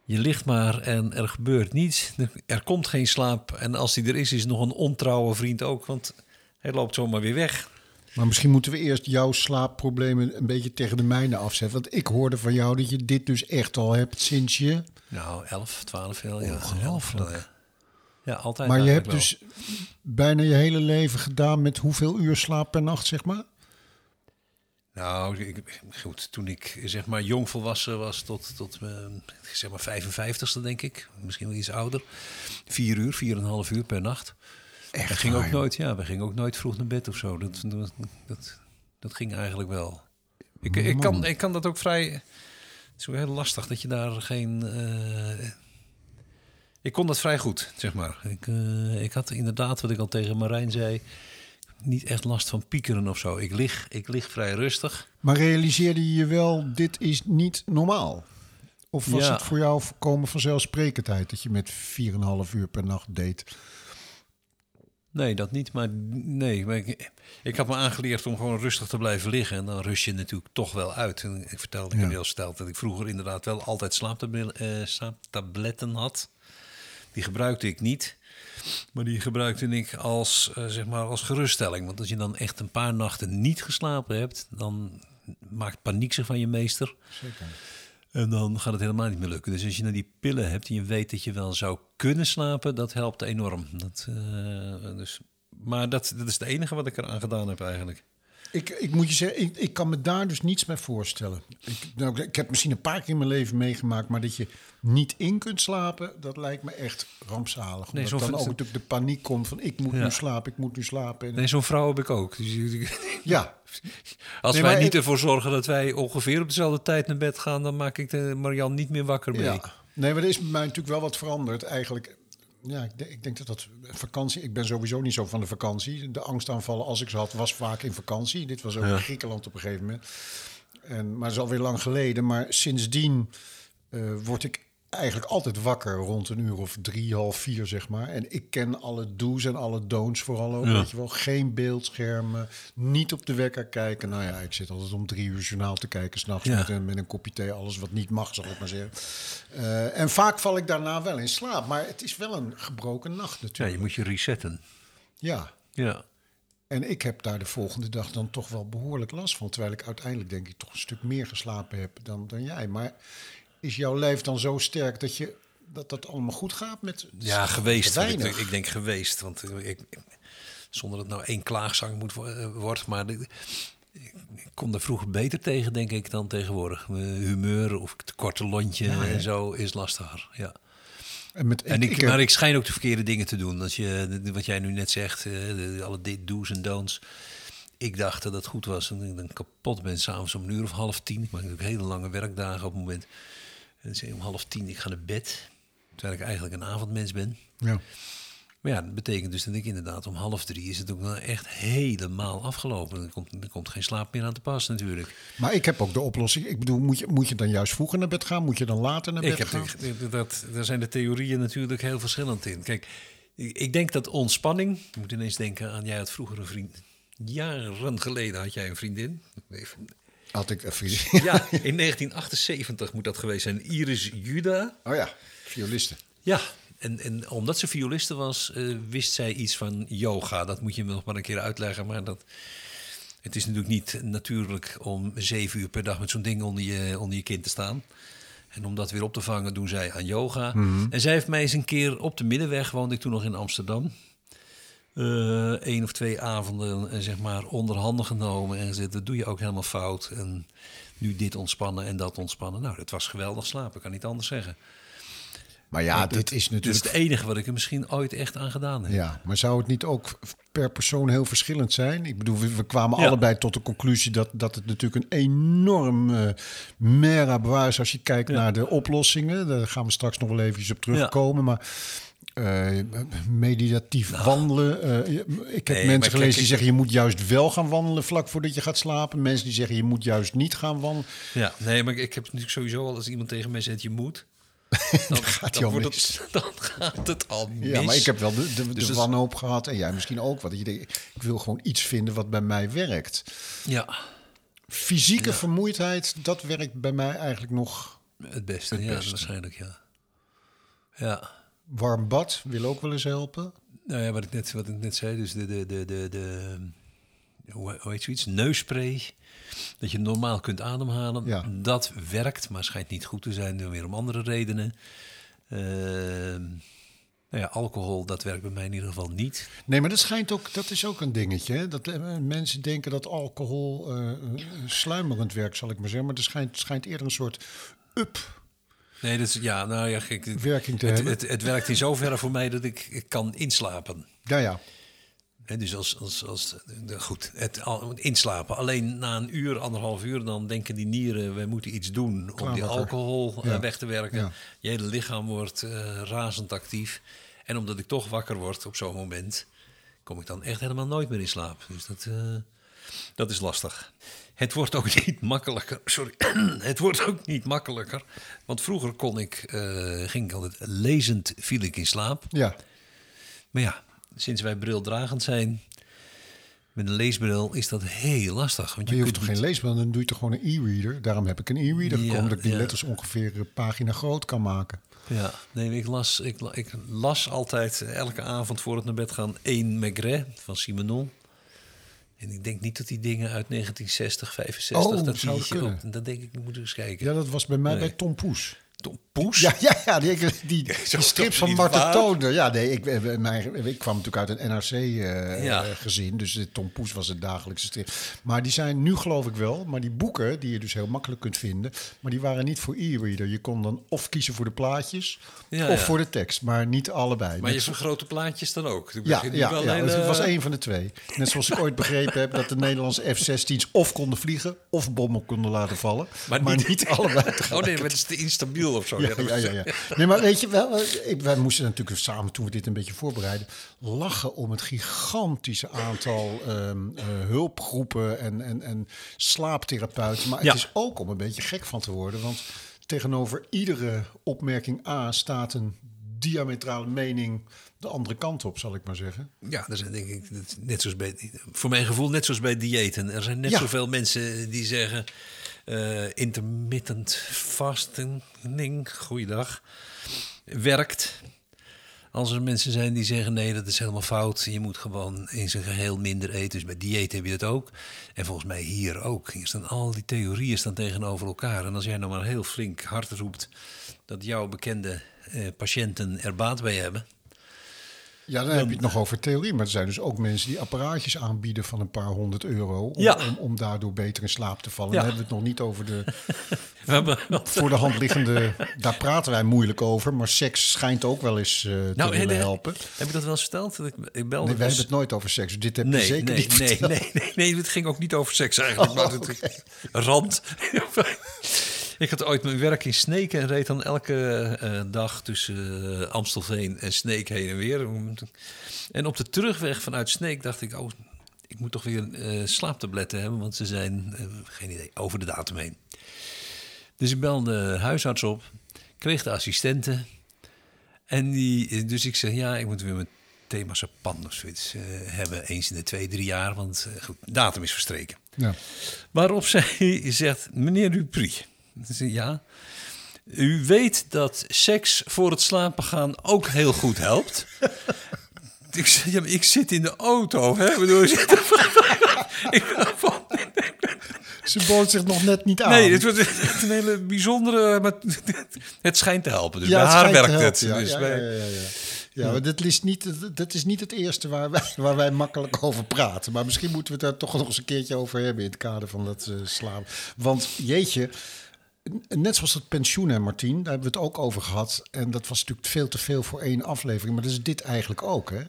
Je ligt maar en er gebeurt niets. Er komt geen slaap. En als die er is, is nog een ontrouwe vriend ook. Want hij loopt zomaar weer weg. Maar misschien moeten we eerst jouw slaapproblemen een beetje tegen de mijne afzetten. Want ik hoorde van jou dat je dit dus echt al hebt sinds je... Nou, 11, 12 jaar. Ja, Ongelooflijk. Ja, ja, altijd. Maar je hebt dus bijna je hele leven gedaan met hoeveel uur slaap per nacht, zeg maar? Nou, ik, goed, toen ik zeg maar jong volwassen was tot, tot zeg maar 55ste denk ik, misschien wel iets ouder. Vier uur, vier en een half uur per nacht. Echt gingen waar, ook nooit, ja, we gingen ook nooit vroeg naar bed of zo. Dat, dat, dat, dat ging eigenlijk wel. Ik, ik, kan, ik kan dat ook vrij. Het is ook heel lastig dat je daar geen. eh, ik kon dat vrij goed, zeg maar. Ik, eh, ik had inderdaad, wat ik al tegen Marijn zei, niet echt last van piekeren of zo. Ik lig, ik lig vrij rustig. Maar realiseerde je je wel, dit is niet normaal? Of was Ja. het voor jou voorkomen vanzelfsprekendheid dat je met 4,5 uur per nacht deed? Nee, dat niet. Maar nee, maar ik, ik had me aangeleerd om gewoon rustig te blijven liggen. En dan rust je natuurlijk toch wel uit. En ik vertelde, ik Ja. heb heel verteld dat ik vroeger inderdaad wel altijd eh, slaaptabletten had. Die gebruikte ik niet. Maar die gebruikte ik als, eh, zeg maar als geruststelling. Want als je dan echt een paar nachten niet geslapen hebt, dan maakt paniek zich van je meester. Zeker. En dan gaat het helemaal niet meer lukken. Dus als je nou die pillen hebt en je weet dat je wel zou kunnen slapen, dat helpt enorm. Dat, eh, dus, maar dat, dat is het enige wat ik eraan gedaan heb eigenlijk. Ik, ik moet je zeggen, ik, ik kan me daar dus niets bij voorstellen. Ik, nou, ik heb misschien een paar keer in mijn leven meegemaakt, maar dat je niet in kunt slapen, dat lijkt me echt rampzalig. Nee, Omdat dan ook natuurlijk de paniek komt van ik moet Ja. nu slapen, ik moet nu slapen. En- Nee, zo'n vrouw heb ik ook. Dus, Ja, als Nee, wij niet ervoor zorgen dat wij ongeveer op dezelfde tijd naar bed gaan, dan maak ik de Marian niet meer wakker mee. ja. Nee, maar er is bij mij natuurlijk wel wat veranderd. Eigenlijk, ja, ik, denk- ik denk dat dat vakantie... Ik ben sowieso niet zo van de vakantie. De angstaanvallen, als ik ze had, was vaak in vakantie. Dit was ook in Griekenland op een gegeven moment. En, maar dat is alweer lang geleden. Maar sindsdien eh, word ik eigenlijk altijd wakker rond een uur of drie, half vier, zeg maar. En ik ken alle do's en alle don'ts vooral ook. Weet je wel, geen beeldschermen, niet op de wekker kijken. Nou ja, ik zit altijd om drie uur journaal te kijken, s'nachts Ja. met, een, met een kopje thee. Alles wat niet mag, zal ik maar zeggen. Eh, en vaak val ik daarna wel in slaap. Maar het is wel een gebroken nacht Ja, natuurlijk. je moet je resetten. Ja. Ja. En ik heb daar de volgende dag dan toch wel behoorlijk last van. Terwijl ik uiteindelijk denk ik toch een stuk meer geslapen heb dan, dan jij. Maar is jouw lijf dan zo sterk dat, je, dat dat allemaal goed gaat met Ja, geweest. Ik, denk geweest. Want ik, ik- zonder dat het nou één klaagzang moet, eh, wordt. Maar ik, kom daar vroeger beter tegen, denk ik, dan tegenwoordig. Mijn humeur of het korte lontje en zo is lastiger. Ja. En met, En ik, maar ik schijn ook de verkeerde dingen te doen. Als je, wat jij nu net zegt, eh, alle dit, do's en don'ts. Ik dacht dat het goed was en ik dan kapot ben s'avonds om een uur of half tien. Ik maak natuurlijk hele lange werkdagen op het moment. En dan om half tien, ik ga naar bed. Terwijl ik eigenlijk een avondmens ben. ja. Maar ja, dat betekent dus dat ik inderdaad om half drie is het ook wel echt helemaal afgelopen. Er komt, er komt geen slaap meer aan te pas natuurlijk. Maar ik heb ook de oplossing. Ik bedoel, moet je, moet je dan juist vroeger naar bed gaan? Moet je dan later naar bed Ik heb, gaan? dat, daar zijn de theorieën natuurlijk heel verschillend in. Kijk, ik ik denk dat ontspanning... Je moet ineens denken aan, jij had vroeger een vriend. Jaren geleden had jij een vriendin. Even- Had ik even... Ja, in 1978 moet dat geweest zijn. Iris Juda. Oh ja, violisten. Ja, en, en omdat ze violiste was, eh, wist zij iets van yoga. Dat moet je me nog maar een keer uitleggen. Maar dat, het is natuurlijk niet natuurlijk om zeven uur per dag met zo'n ding onder je, onder je kin te staan. En om dat weer op te vangen, doen zij aan yoga. En zij heeft mij eens een keer op de middenweg, woonde ik toen nog in Amsterdam. Eén of twee avonden, eh, zeg maar, onder handen genomen. En gezegd, dat doe je ook helemaal fout. En nu dit ontspannen en dat ontspannen. Nou, dat was geweldig slapen, kan niet anders zeggen. Maar ja, dit is natuurlijk... het enige wat ik er misschien ooit echt aan gedaan heb. Ja, maar zou het niet ook per persoon heel verschillend zijn? Ik bedoel, we, we kwamen Ja. allebei tot de conclusie dat, dat het natuurlijk een enorm uh, merabois is als je kijkt naar de oplossingen. Daar gaan we straks nog wel eventjes op terugkomen. Maar uh, meditatief wandelen. Uh, ik heb Nee, mensen gelezen die ik- zeggen je moet juist wel gaan wandelen vlak voordat je gaat slapen. Mensen die zeggen je moet juist niet gaan wandelen. Ja, nee, maar ik heb natuurlijk sowieso al als iemand tegen mij zegt je moet. Dan, gaat dan wordt het, dan gaat het al mis. Ja, maar ik heb wel de, de, Dus de wanhoop gehad. En jij misschien ook. wat. Dat je denkt, ik wil gewoon iets vinden wat bij mij werkt. Ja, Fysieke vermoeidheid, dat werkt bij mij eigenlijk nog. het beste. Het ja, beste. waarschijnlijk, ja. Ja. Warm bad wil ook wel eens helpen. Nou ja, wat ik net, wat ik net zei, dus de, de, de, de, de hoe, hoe heet zoiets? Neusspray. Dat je normaal kunt ademhalen. Ja. Dat werkt, maar schijnt niet goed te zijn, dan weer om andere redenen. Ehm, nou ja, alcohol, dat werkt bij mij in ieder geval niet. Nee, maar dat schijnt ook, dat is ook een dingetje. Hè? Dat eh, mensen denken dat alcohol eh, sluimerend werkt, zal ik maar zeggen. Maar er schijnt, schijnt eerder een soort up Nee, dat is, ja, nou ja, het, werking te het, hebben. het, het werkt in zoverre voor mij dat ik, ik kan inslapen. ja, ja. Hè, dus als, als, als goed, het inslapen. Alleen na een uur, anderhalf uur, dan denken die nieren, wij moeten iets doen om die alcohol eh, Ja. weg te werken. Ja. Je hele lichaam wordt eh, razend actief. En omdat ik toch wakker word op zo'n moment, kom ik dan echt helemaal nooit meer in slaap. Dus dat, eh, dat is lastig. Het wordt ook niet makkelijker. Sorry. Het wordt ook niet makkelijker. Want vroeger kon ik, eh, ging ik altijd lezend, viel ik in slaap. ja. Maar ja, sinds wij brildragend zijn, met een leesbril, is dat heel lastig. Want Maar je, je hoeft kunt toch geen leesbril, dan doe je toch gewoon een e-reader. Daarom heb ik een e-reader Ja, gekomen, dat ik die ja. letters ongeveer een pagina groot kan maken. Ja, nee, ik las, ik, ik las altijd eh, elke avond voor het naar bed gaan één Maigret van Simenon. En ik denk niet dat die dingen uit 1960, 65... Oh, dat zou die, kunnen. dan denk ik, moet ik eens kijken. Ja, dat was bij mij Nee. bij Tom Poes. Tom Poes? Ja, ja, ja die, die, die van Marten? Toonder. Ja, nee, ik, eh, mijn, ik kwam natuurlijk uit een NRC eh, Ja. eh, gezien. Dus de Tom Poes was het dagelijkse strip. Maar die zijn nu geloof ik wel. Maar die boeken, die je dus heel makkelijk kunt vinden. Maar die waren niet voor e-reader. Je kon dan of kiezen voor de plaatjes Ja, of ja. voor de tekst. Maar niet allebei. Maar je vergrote plaatjes dan ook? Ja, ja, wel ja hele- het was één van de twee. Net zoals ik ooit begrepen heb dat de Nederlandse F-16's of konden vliegen of bommen konden laten vallen. Maar Maar niet, niet- allebei Oh nee, maar het is te instabiel of zo. Ja, ja, ja, ja. Nee, maar weet je wel, eh, ik, wij moesten natuurlijk samen, toen we dit een beetje voorbereiden, lachen om het gigantische aantal ehm, eh, hulpgroepen en, en, en slaaptherapeuten. Maar het is ook om een beetje gek van te worden, want tegenover iedere opmerking A staat een diametrale mening de andere kant op, zal ik maar zeggen. Ja, er zijn denk ik, net zoals bij, voor mijn gevoel, net zoals bij diëten. Er zijn net Ja. zoveel mensen die zeggen eh, intermittent fasting, goeiedag, werkt. Als er mensen zijn die zeggen nee, dat is helemaal fout. Je moet gewoon in zijn geheel minder eten. Dus bij dieet heb je dat ook. En volgens mij hier ook. Hier staan al die theorieën staan tegenover elkaar. En als jij nou maar heel flink hard roept dat jouw bekende eh, patiënten er baat bij hebben. Ja, dan heb je het nog over theorie. Maar er zijn dus ook mensen die apparaatjes aanbieden van een paar honderd euro. Om, Ja. om, om daardoor beter in slaap te vallen. Ja. Dan hebben we het nog niet over de voor de hand liggende. Daar praten wij moeilijk over. Maar seks schijnt ook wel eens eh, te Nou, willen helpen. Heb ik dat wel eens verteld? Dat Ik, ik belde Nee, wij dus- hebben het nooit over seks. Dus dit heb je nee, zeker nee, niet nee, nee, nee, nee, het ging ook niet over seks eigenlijk. Oh, maar het, oké. rand. Ik had ooit mijn werk in Sneek en reed dan elke eh, dag tussen eh, Amstelveen en Sneek heen en weer. En op de terugweg vanuit Sneek dacht ik, oh, ik moet toch weer eh, slaaptabletten hebben, want ze zijn, geen idee, over de datum heen. Dus ik belde de huisarts op, kreeg de assistenten. En die, dus ik zeg, ja, ik moet weer mijn themasapan of zoiets hebben. Eens in de twee, drie jaar, want goed, datum is verstreken. Ja. Waarop zij zegt, meneer Dupri, ja, u weet dat seks voor het slapen gaan ook heel goed helpt. ik ja, ik zit in de auto, hè? Ik bedoel, ik Ze bood zich nog net niet aan. Nee, dit wordt een hele bijzondere, maar het schijnt te helpen. Dus Ja, bij het haar werkt het. Dus Ja, bij- ja, ja, ja, ja. Maar dit is, niet, dit is niet het eerste waar wij, waar wij makkelijk over praten. Maar misschien moeten we het daar toch nog eens een keertje over hebben in het kader van dat slapen. Want jeetje, net zoals het pensioen, hè, Martien, daar hebben we het ook over gehad. En dat was natuurlijk veel te veel voor één aflevering. Maar dat is dit eigenlijk ook, hè?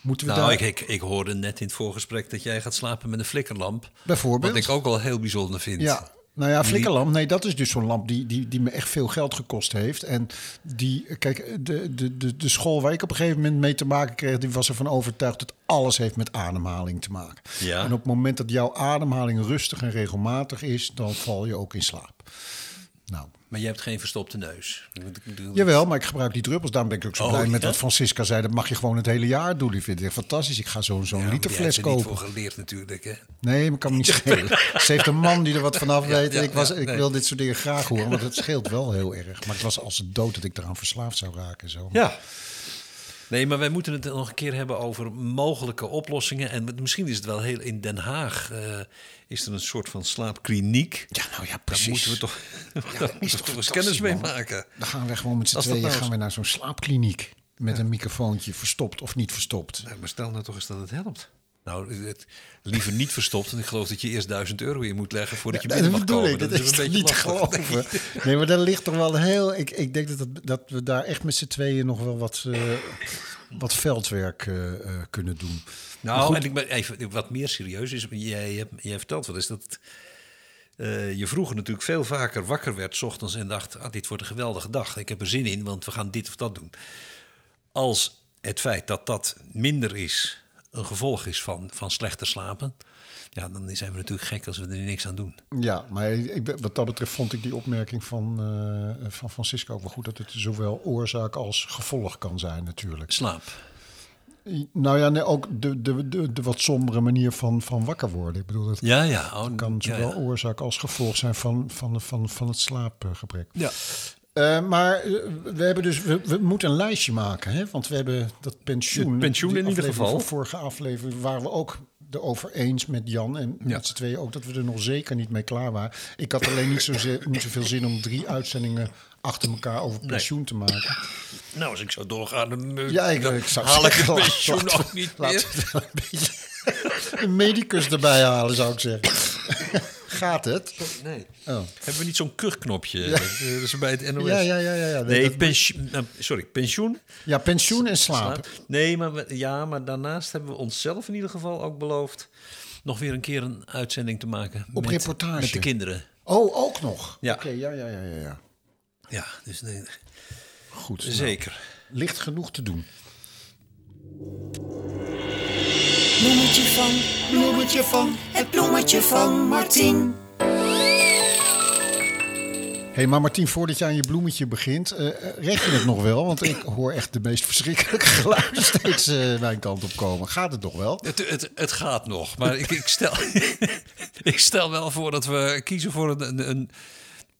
Moeten we Nou, daar ik, ik, ik hoorde net in het voorgesprek dat jij gaat slapen met een flikkerlamp. bijvoorbeeld... Wat ik ook wel heel bijzonder vind. Ja, nou ja, flikkerlamp. Nee, dat is dus zo'n lamp die, die, die me echt veel geld gekost heeft. En die, kijk, de, de, de, de school waar ik op een gegeven moment mee te maken kreeg, die was ervan overtuigd dat alles heeft met ademhaling te maken. Ja. En op het moment dat jouw ademhaling rustig en regelmatig is, dan val je ook in slaap. Nou, Maar je hebt geen verstopte neus. Ik jawel, maar ik gebruik die druppels. Daarom ben ik ook zo Oh, blij met ja? wat Francisca zei. Dat mag je gewoon het hele jaar doen. Die vind ik fantastisch. Ik ga zo'n zo'n Ja, die literfles heeft er niet kopen. voor geleerd natuurlijk. Hè? Nee, maar kan me niet schelen. Ze heeft een man die er wat vanaf weet. ja, ik was, ja, ik nee. wil dit soort dingen graag horen, want het scheelt wel heel erg. Maar het was als het dood dat ik eraan verslaafd zou raken. Zo. Ja. Nee, maar wij moeten het nog een keer hebben over mogelijke oplossingen. En misschien is het wel heel in Den Haag. eh, is er een soort van slaapkliniek. Ja, nou ja, Daar precies. moeten we toch, daar is moeten we toch eens kennis mee maken. Dan gaan we gewoon met z'n tweeën nou gaan we naar zo'n slaapkliniek. Met een microfoontje, verstopt of niet verstopt. Nou, maar stel nou toch eens dat het helpt. Nou, het, liever niet verstopt. Want ik geloof dat je eerst duizend euro in moet leggen voordat je binnen mag komen. ik, dat is een toch beetje niet te geloven. Nee, maar daar ligt toch wel heel... Ik, ik denk dat, dat, dat we daar echt met z'n tweeën nog wel wat, eh, wat veldwerk eh, eh, kunnen doen. Nou, en ik ben even wat meer serieus is. Jij, hebt, jij vertelt wel eens dat je vroeger natuurlijk veel vaker wakker werd 's ochtends en dacht: ah, dit wordt een geweldige dag. Ik heb er zin in, want we gaan dit of dat doen. Als het feit dat dat minder is een gevolg is van, van slechter slapen, ja, dan zijn we natuurlijk gek als we er niks aan doen. Ja, maar ik, ben- wat dat betreft vond ik die opmerking van, eh van Francisco ook wel goed. Dat het zowel oorzaak als gevolg kan zijn natuurlijk. Slaap. Nou ja, nee, ook de, de, de, de wat sombere manier van, van wakker worden. Ik bedoel, het Ja, ja. Oh, kan ja, zowel ja. oorzaak als gevolg zijn van, van, van, van het slaapgebrek. Ja. Eh, maar eh, we hebben dus, we, we moeten een lijstje maken, hè? Want we hebben dat pensioen. Het pensioen in ieder geval. Van vorige aflevering waren we ook erover eens met Jan en Ja. met z'n tweeën ook dat we er nog zeker niet mee klaar waren. Ik had alleen niet, zozeer, niet zoveel zin om drie uitzendingen achter elkaar over pensioen te maken. Nou, als ik zo doorga, dan, eh, Ja, ik, dan ik zou haal ik het laat- pensioen ook niet laten meer. een beetje een medicus erbij halen, zou ik zeggen. Gaat het? Nee. Oh. Hebben we niet zo'n kuchknopje? Dat eh, dat is bij het NOS. Ja, ja, ja. ja, ja. Nee, pensioen, nou, sorry, pensioen. ja, pensioen en slaap. Slaap. Nee, maar, we- ja, maar daarnaast hebben we onszelf in ieder geval ook beloofd... nog weer een keer een uitzending te maken. Op met, reportage. Met de kinderen. Oh, ook nog? Ja. Oké, ja, ja, ja, ja, ja. Ja, dus nee, Goed. nou, zeker. Ligt genoeg te doen. Bloemetje van, bloemetje van, het bloemetje van Martin. Hé, hey, maar Martien, voordat je aan je bloemetje begint, eh red je het nog wel? Want ik hoor echt de meest verschrikkelijke geluiden steeds eh, mijn kant op komen. Gaat het nog wel? Het, het, het gaat nog, maar ik, ik, stel, ik stel wel voor dat we kiezen voor een, een, een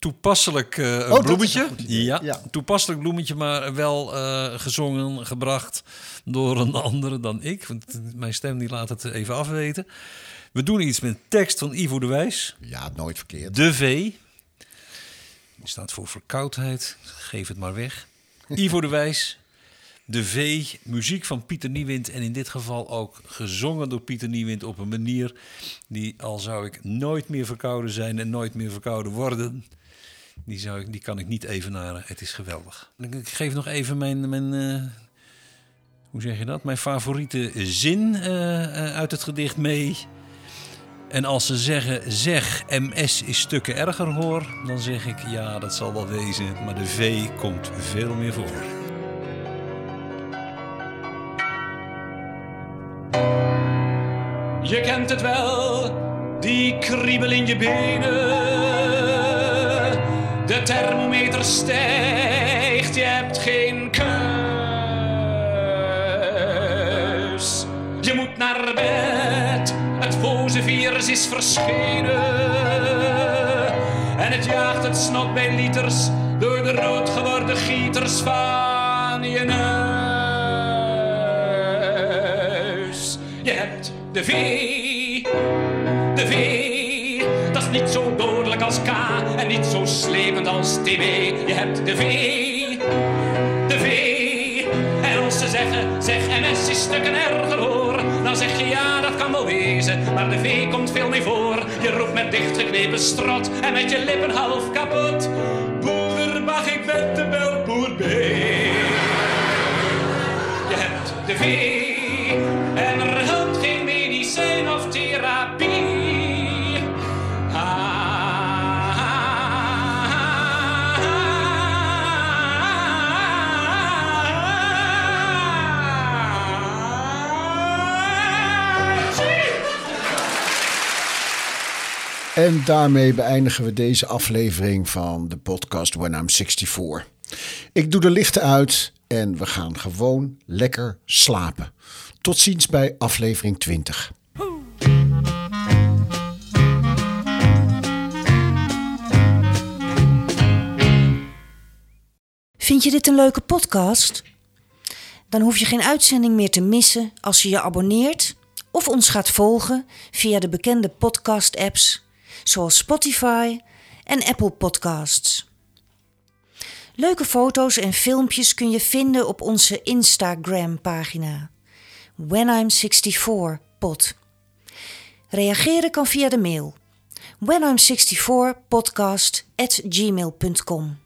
toepasselijk eh, bloemetje. een goed idee. Ja, Ja. toepasselijk bloemetje, maar wel eh, gezongen, gebracht door een andere dan ik. Want mijn stem die laat het even afweten. We doen iets met tekst van Ivo de Wijs. Ja, nooit verkeerd. De V. Die staat voor verkoudheid. Geef het maar weg. Ivo de Wijs. De V. Muziek van Pieter Niewind. En in dit geval ook gezongen door Pieter Niewind op een manier die, al zou ik nooit meer verkouden zijn en nooit meer verkouden worden, die, zou die kan ik niet evenaren. Het is geweldig. Ik ik geef nog even mijn, mijn eh, hoe zeg je dat? Mijn favoriete zin eh, eh, uit het gedicht mee. En als ze zeggen, zeg, MS is stukken erger hoor, dan zeg ik, ja, dat zal wel wezen, maar de V komt veel meer voor. Je kent het wel, die kriebel in je benen. Thermometer stijgt, je hebt geen keus. Je moet naar bed, het boze virus is verschenen. En het jaagt het snot bij liters door de rood geworden gieters van je neus. Je hebt de V, de V. Niet zo dodelijk als K en niet zo slepend als TB. Je hebt de V, de V. En als ze zeggen, zeg MS is stukken erger hoor, dan zeg je ja, dat kan wel wezen. Maar de V komt veel meer voor. Je roept met dichtgeknepen strot en met je lippen half kapot. Boer, mag ik met de melkboer mee? Je hebt de V En daarmee beëindigen we deze aflevering van de podcast When I'm 64. Ik doe de lichten uit en we gaan gewoon lekker slapen. Tot ziens bij aflevering 20. Vind je dit een leuke podcast? Dan hoef je geen uitzending meer te missen als je je abonneert of ons gaat volgen via de bekende podcast-apps zoals Spotify en Apple Podcasts. Leuke foto's en filmpjes kun je vinden op onze Instagram-pagina When I'm 64 pod. Reageren kan via de mail whenI'm64podcast at gmail.com.